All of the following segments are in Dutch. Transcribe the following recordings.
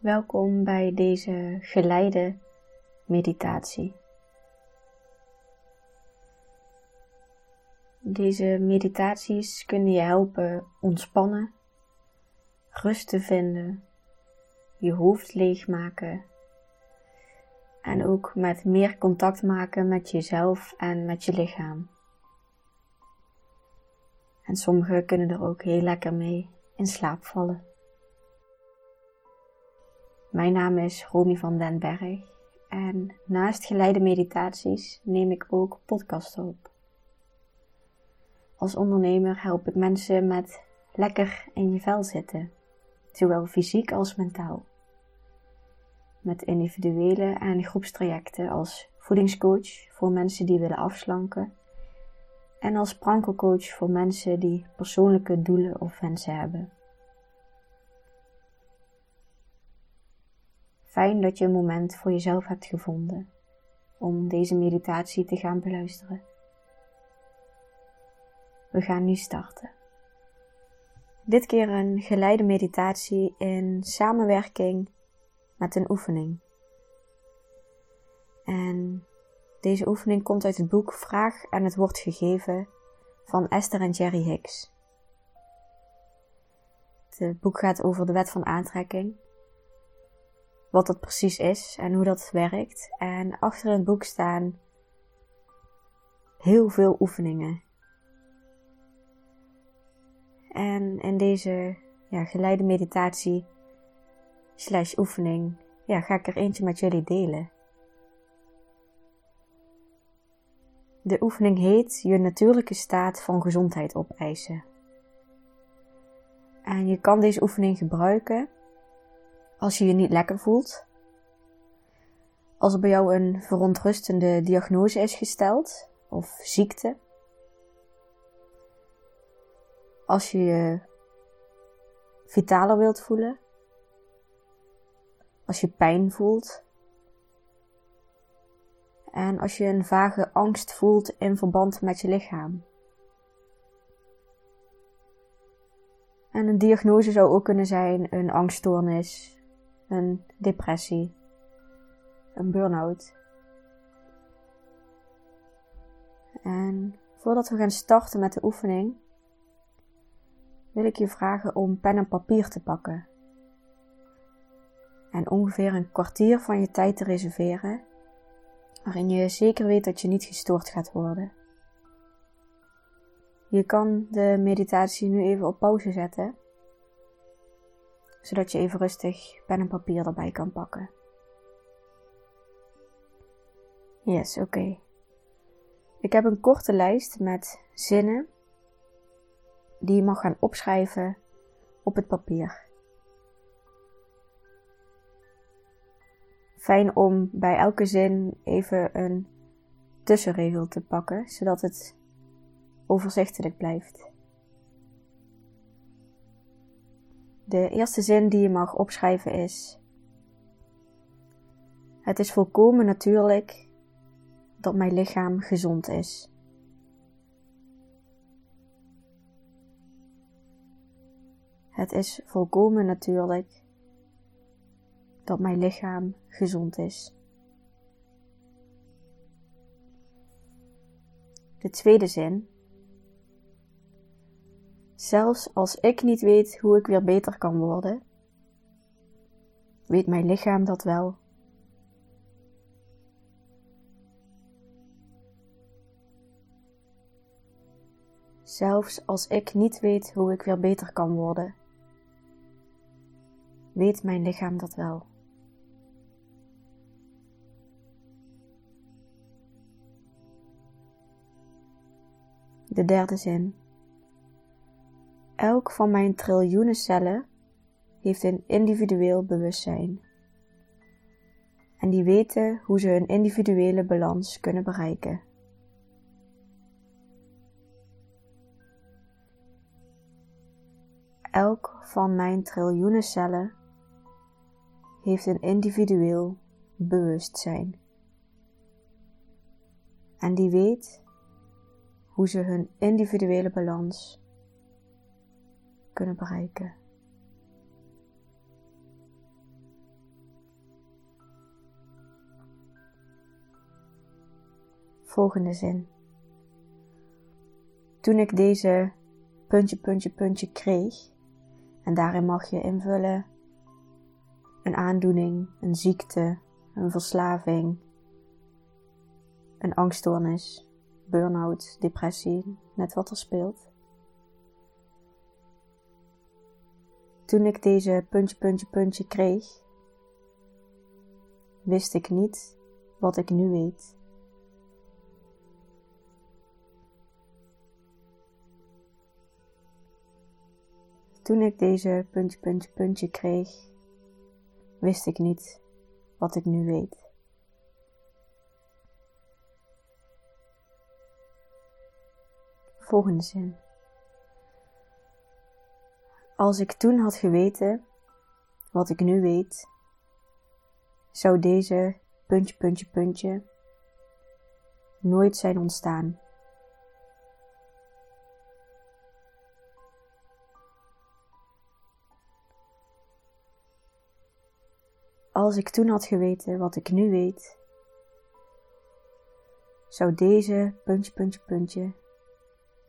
Welkom bij deze geleide meditatie. Deze meditaties kunnen je helpen ontspannen, rust te vinden, je hoofd leegmaken en ook met meer contact maken met jezelf en met je lichaam. En sommigen kunnen er ook heel lekker mee in slaap vallen. Mijn naam is Romy van den Berg en naast geleide meditaties neem ik ook podcasten op. Als ondernemer help ik mensen met lekker in je vel zitten, zowel fysiek als mentaal. Met individuele en groepstrajecten als voedingscoach voor mensen die willen afslanken en als prankelcoach voor mensen die persoonlijke doelen of wensen hebben. Fijn dat je een moment voor jezelf hebt gevonden om deze meditatie te gaan beluisteren. We gaan nu starten. Dit keer een geleide meditatie in samenwerking met een oefening. En deze oefening komt uit het boek Vraag en het wordt gegeven van Esther en Jerry Hicks. Het boek gaat over de wet van aantrekking wat dat precies is en hoe dat werkt. En achter het boek staan heel veel oefeningen. En in deze ja, geleide meditatie slash oefening ja, ga ik er eentje met jullie delen. De oefening heet je natuurlijke staat van gezondheid opeisen. En je kan deze oefening gebruiken als je je niet lekker voelt, als er bij jou een verontrustende diagnose is gesteld of ziekte, als je je vitaler wilt voelen, als je pijn voelt. En als je een vage angst voelt in verband met je lichaam. En een diagnose zou ook kunnen zijn een angststoornis, een depressie, een burn-out. En voordat we gaan starten met de oefening, wil ik je vragen om pen en papier te pakken. En ongeveer een kwartier van je tijd te reserveren, waarin je zeker weet dat je niet gestoord gaat worden. Je kan de meditatie nu even op pauze zetten zodat je even rustig pen en papier erbij kan pakken. Yes, oké. Ik heb een korte lijst met zinnen die je mag gaan opschrijven op het papier. Fijn om bij elke zin even een tussenregel te pakken, zodat het overzichtelijk blijft. De eerste zin die je mag opschrijven is: Het is volkomen natuurlijk dat mijn lichaam gezond is. Het is volkomen natuurlijk dat mijn lichaam gezond is. De tweede zin Zelfs als ik niet weet hoe ik weer beter kan worden, weet mijn lichaam dat wel. Zelfs als ik niet weet hoe ik weer beter kan worden, weet mijn lichaam dat wel. De derde zin. Elk van mijn triljoenen cellen heeft een individueel bewustzijn. En die weten hoe ze hun individuele balans kunnen bereiken. Elk van mijn triljoenen cellen heeft een individueel bewustzijn. En die weet hoe ze hun individuele balans kunnen bereiken. Volgende zin. Toen ik deze puntje, puntje, puntje kreeg, en daarin mag je invullen een aandoening, een ziekte, een verslaving, een angststoornis, burn-out, depressie, net wat er speelt. Toen ik deze puntje, puntje, puntje kreeg, wist ik niet wat ik nu weet. Toen ik deze puntje, puntje, puntje kreeg, wist ik niet wat ik nu weet. Volgende zin. Als ik toen had geweten wat ik nu weet, zou deze puntje, puntje, puntje nooit zijn ontstaan. Als ik toen had geweten wat ik nu weet, zou deze puntje, puntje, puntje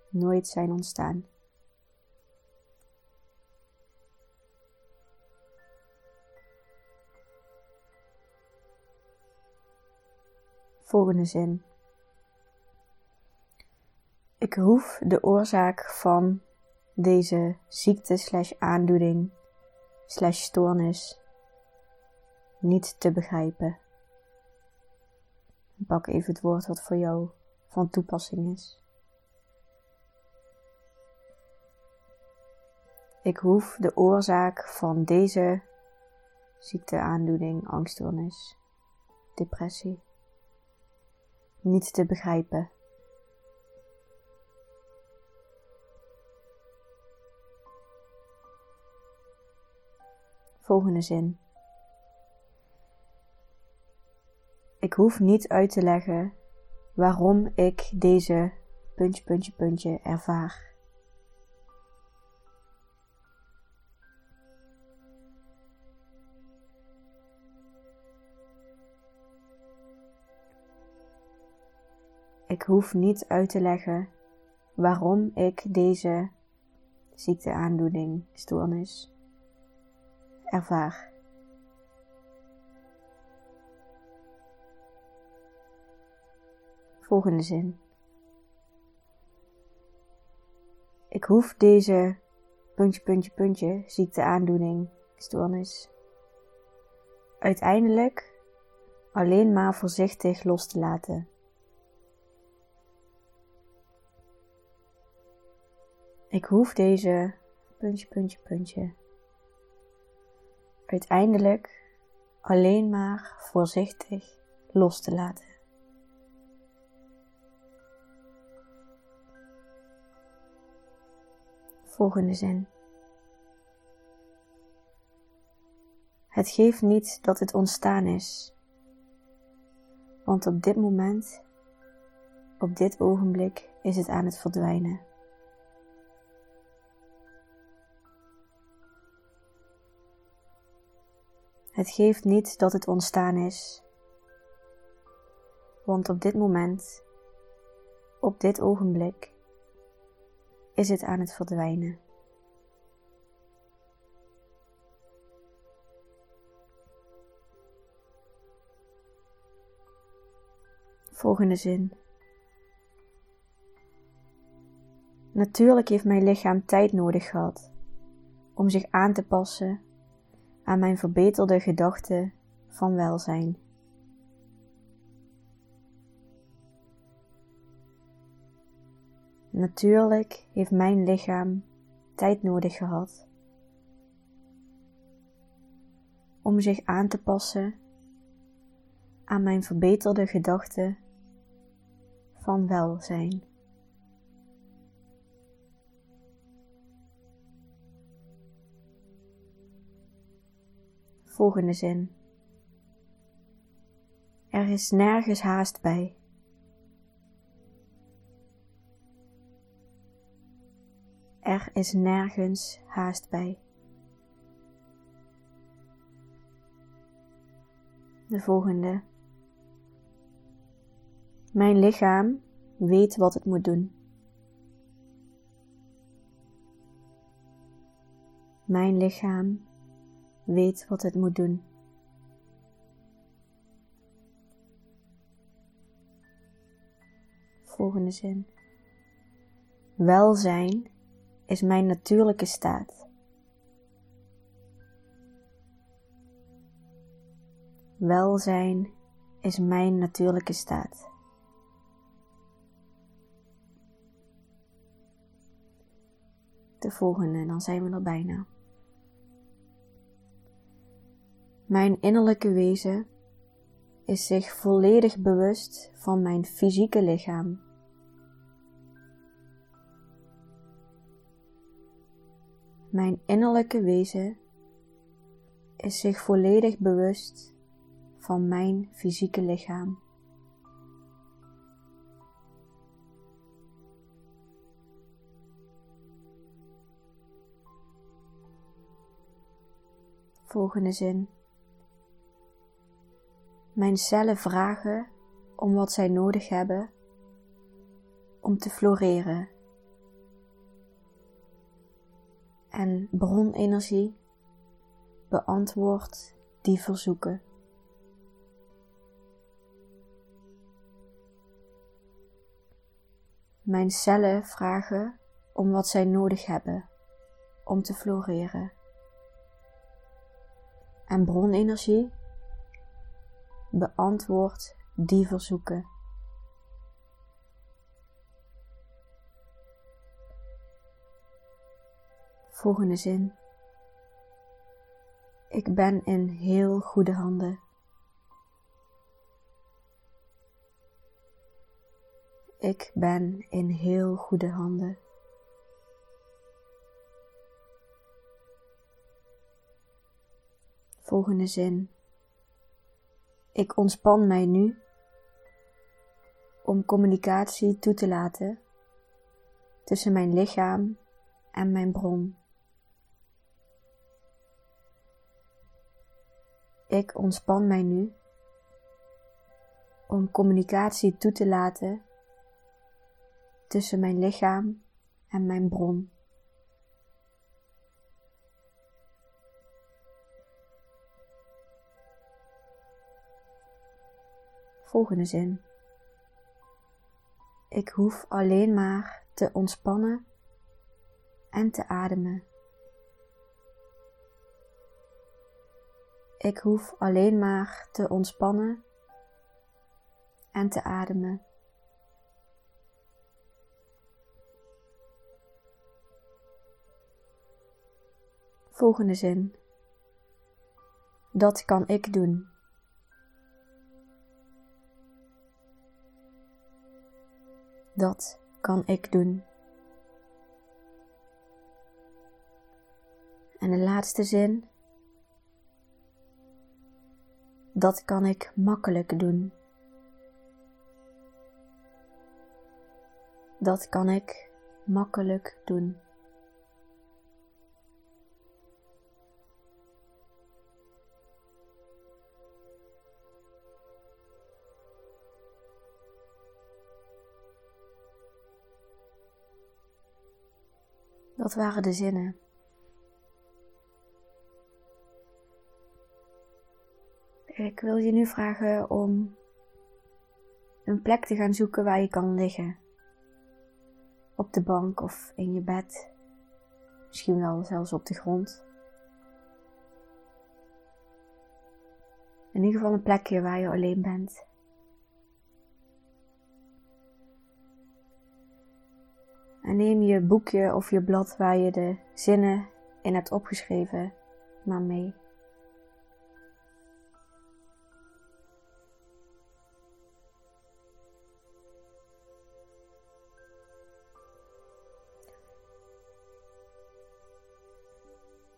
nooit zijn ontstaan. Volgende zin. Ik hoef de oorzaak van deze ziekte slash aandoening slash stoornis niet te begrijpen. Pak even het woord wat voor jou van toepassing is. Ik hoef de oorzaak van deze ziekte, aandoening, angststoornis, depressie niet te begrijpen. Volgende zin. Ik hoef niet uit te leggen waarom ik deze puntje, puntje, puntje ervaar. Ik hoef niet uit te leggen waarom ik deze ziekte, aandoening, stoornis ervaar. Volgende zin. Ik hoef deze puntje, puntje, puntje, ziekte, aandoening, stoornis uiteindelijk alleen maar voorzichtig los te laten. Ik hoef deze puntje, puntje, puntje uiteindelijk alleen maar voorzichtig los te laten. Volgende zin. Het geeft niet dat het ontstaan is, want op dit moment, op dit ogenblik, is het aan het verdwijnen. Het geeft niet dat het ontstaan is, want op dit moment, op dit ogenblik, is het aan het verdwijnen. Volgende zin. Natuurlijk heeft mijn lichaam tijd nodig gehad om zich aan te passen aan mijn verbeterde gedachte van welzijn. Natuurlijk heeft mijn lichaam tijd nodig gehad om zich aan te passen aan mijn verbeterde gedachte van welzijn. Volgende zin. Er is nergens haast bij. Er is nergens haast bij. De volgende. Mijn lichaam weet wat het moet doen. Mijn lichaam weet wat het moet doen. Volgende zin. Welzijn is mijn natuurlijke staat. Welzijn is mijn natuurlijke staat. De volgende, dan zijn we er bijna. Mijn innerlijke wezen is zich volledig bewust van mijn fysieke lichaam. Mijn innerlijke wezen is zich volledig bewust van mijn fysieke lichaam. Volgende zin. Mijn cellen vragen om wat zij nodig hebben om te floreren. En bronenergie beantwoordt die verzoeken. Mijn cellen vragen om wat zij nodig hebben om te floreren. En bronenergie beantwoordt die verzoeken. Volgende zin. Ik ben in heel goede handen. Ik ben in heel goede handen. Volgende zin. Ik ontspan mij nu om communicatie toe te laten tussen mijn lichaam en mijn bron. Ik ontspan mij nu om communicatie toe te laten tussen mijn lichaam en mijn bron. Volgende zin. Ik hoef alleen maar te ontspannen en te ademen. Ik hoef alleen maar te ontspannen en te ademen. Volgende zin. Dat kan ik doen. Dat kan ik doen. En de laatste zin. Dat kan ik makkelijk doen. Dat kan ik makkelijk doen. Dat waren de zinnen. Ik wil je nu vragen om een plek te gaan zoeken waar je kan liggen. Op de bank of in je bed. Misschien wel zelfs op de grond. In ieder geval een plekje waar je alleen bent. En neem je boekje of je blad waar je de zinnen in hebt opgeschreven maar mee.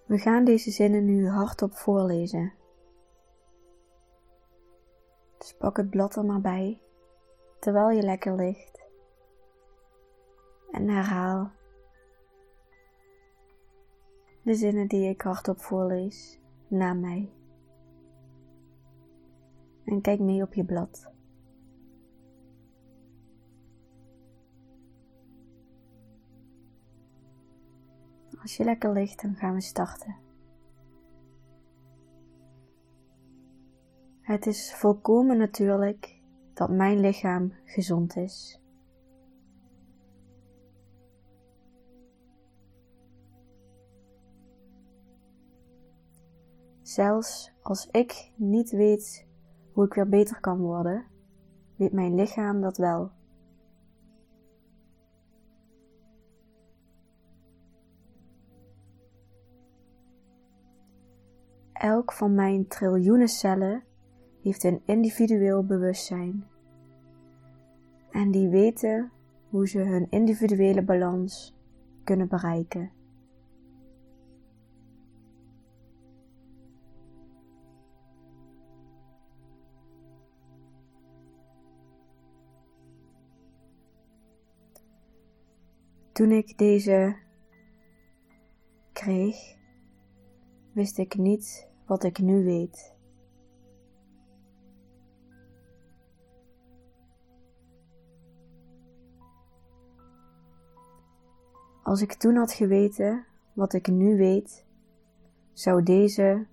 We gaan deze zinnen nu hardop voorlezen. Dus pak het blad er maar bij, terwijl je lekker ligt en herhaal de zinnen die ik hardop voorlees na mij. En kijk mee op je blad. Als je lekker ligt, dan gaan we starten. Het is volkomen natuurlijk dat mijn lichaam gezond is. Zelfs als ik niet weet hoe ik weer beter kan worden, weet mijn lichaam dat wel. Elk van mijn triljoenen cellen heeft een individueel bewustzijn. En die weten hoe ze hun individuele balans kunnen bereiken. Toen ik deze kreeg, wist ik niet wat ik nu weet. Als ik toen had geweten wat ik nu weet, zou deze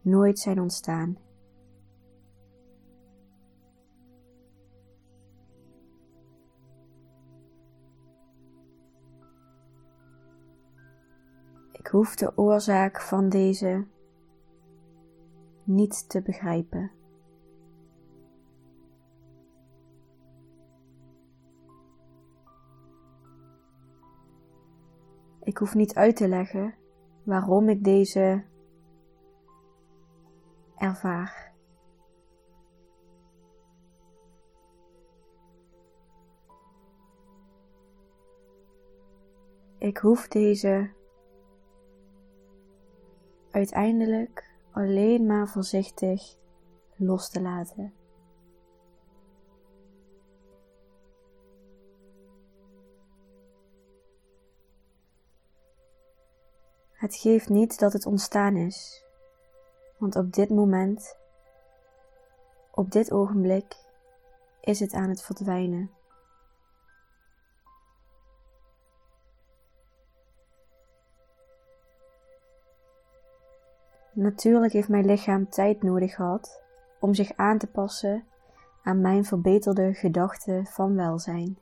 nooit zijn ontstaan. Hoef de oorzaak van deze niet te begrijpen. Ik hoef niet uit te leggen waarom ik deze ervaar. Ik hoef deze uiteindelijk alleen maar voorzichtig los te laten. Het geeft niet dat het ontstaan is, want op dit moment, op dit ogenblik, is het aan het verdwijnen. Natuurlijk heeft mijn lichaam tijd nodig gehad om zich aan te passen aan mijn verbeterde gedachten van welzijn.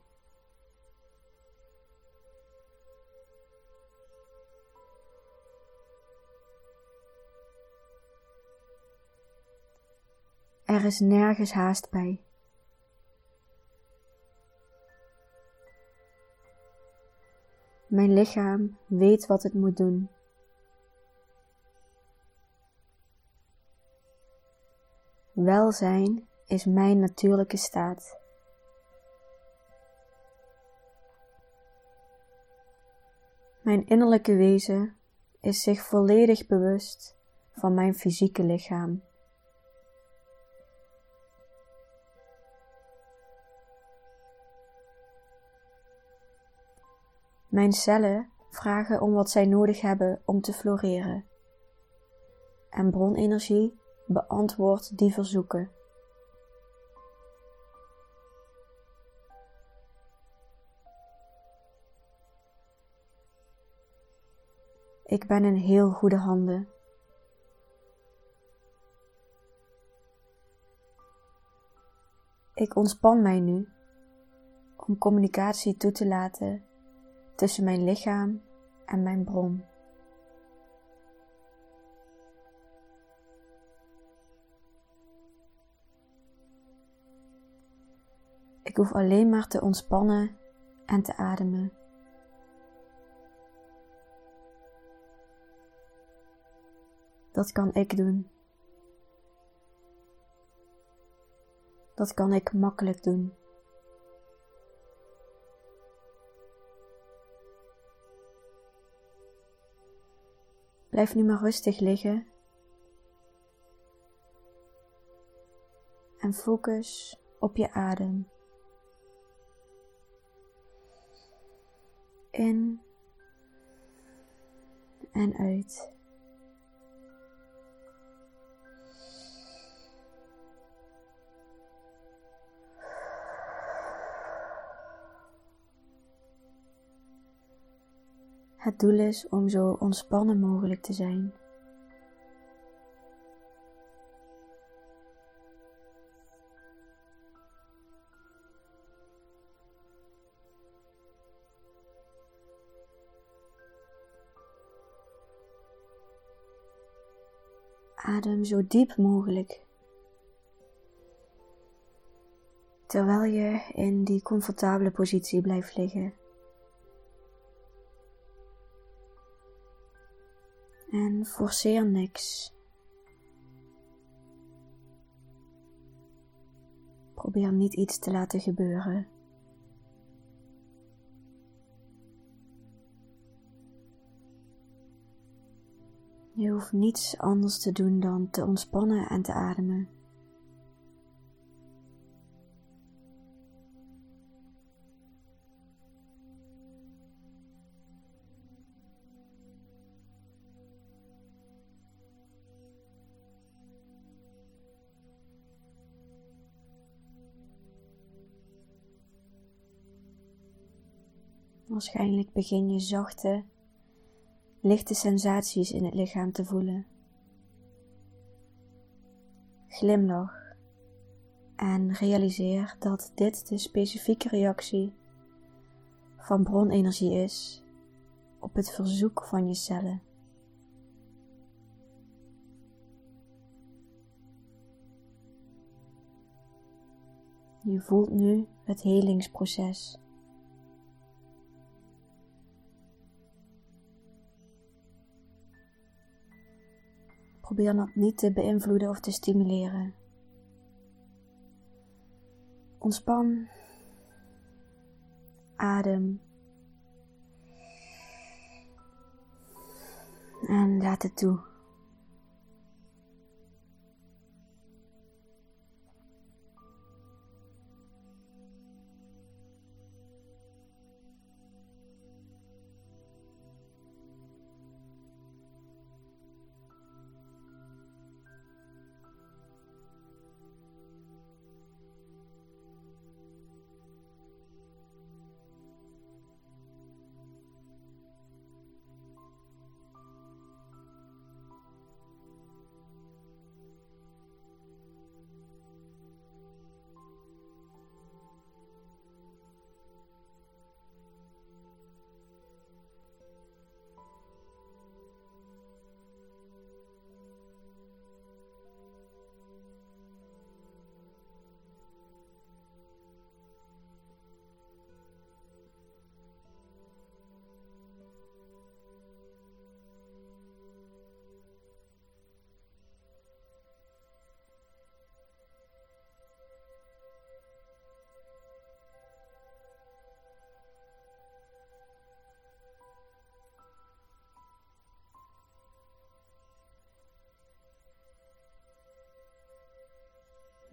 Er is nergens haast bij. Mijn lichaam weet wat het moet doen. Welzijn is mijn natuurlijke staat. Mijn innerlijke wezen is zich volledig bewust van mijn fysieke lichaam. Mijn cellen vragen om wat zij nodig hebben om te floreren. En bronenergie beantwoordt die verzoeken. Ik ben in heel goede handen. Ik ontspan mij nu om communicatie toe te laten tussen mijn lichaam en mijn bron. Ik hoef alleen maar te ontspannen en te ademen. Dat kan ik doen. Dat kan ik makkelijk doen. Blijf nu maar rustig liggen en focus op je adem. In en uit. Het doel is om zo ontspannen mogelijk te zijn. Adem zo diep mogelijk. Terwijl je in die comfortabele positie blijft liggen. En forceer niks. Probeer niet iets te laten gebeuren. Je hoeft niets anders te doen dan te ontspannen en te ademen. Waarschijnlijk begin je zachte, lichte sensaties in het lichaam te voelen. Glimlach en realiseer dat dit de specifieke reactie van bronenergie is op het verzoek van je cellen. Je voelt nu het helingsproces. Probeer dat niet te beïnvloeden of te stimuleren. Ontspan. Adem. En laat het toe.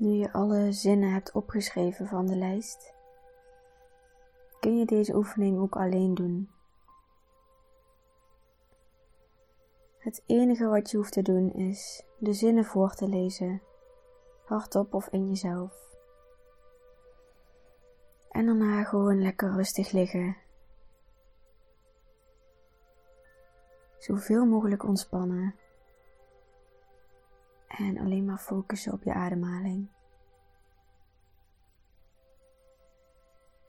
Nu je alle zinnen hebt opgeschreven van de lijst, kun je deze oefening ook alleen doen. Het enige wat je hoeft te doen is de zinnen voor te lezen, hardop of in jezelf. En daarna gewoon lekker rustig liggen. Zoveel mogelijk ontspannen en alleen maar focussen op je ademhaling.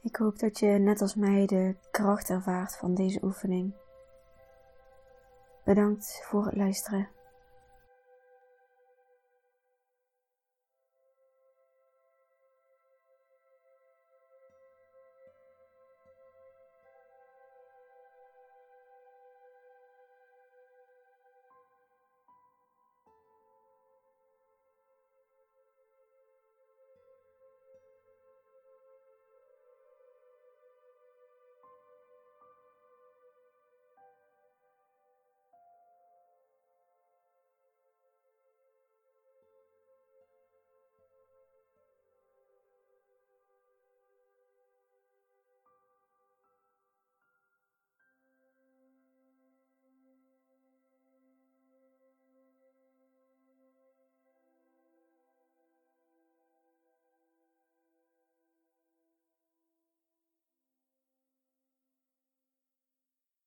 Ik hoop dat je net als mij de kracht ervaart van deze oefening. Bedankt voor het luisteren.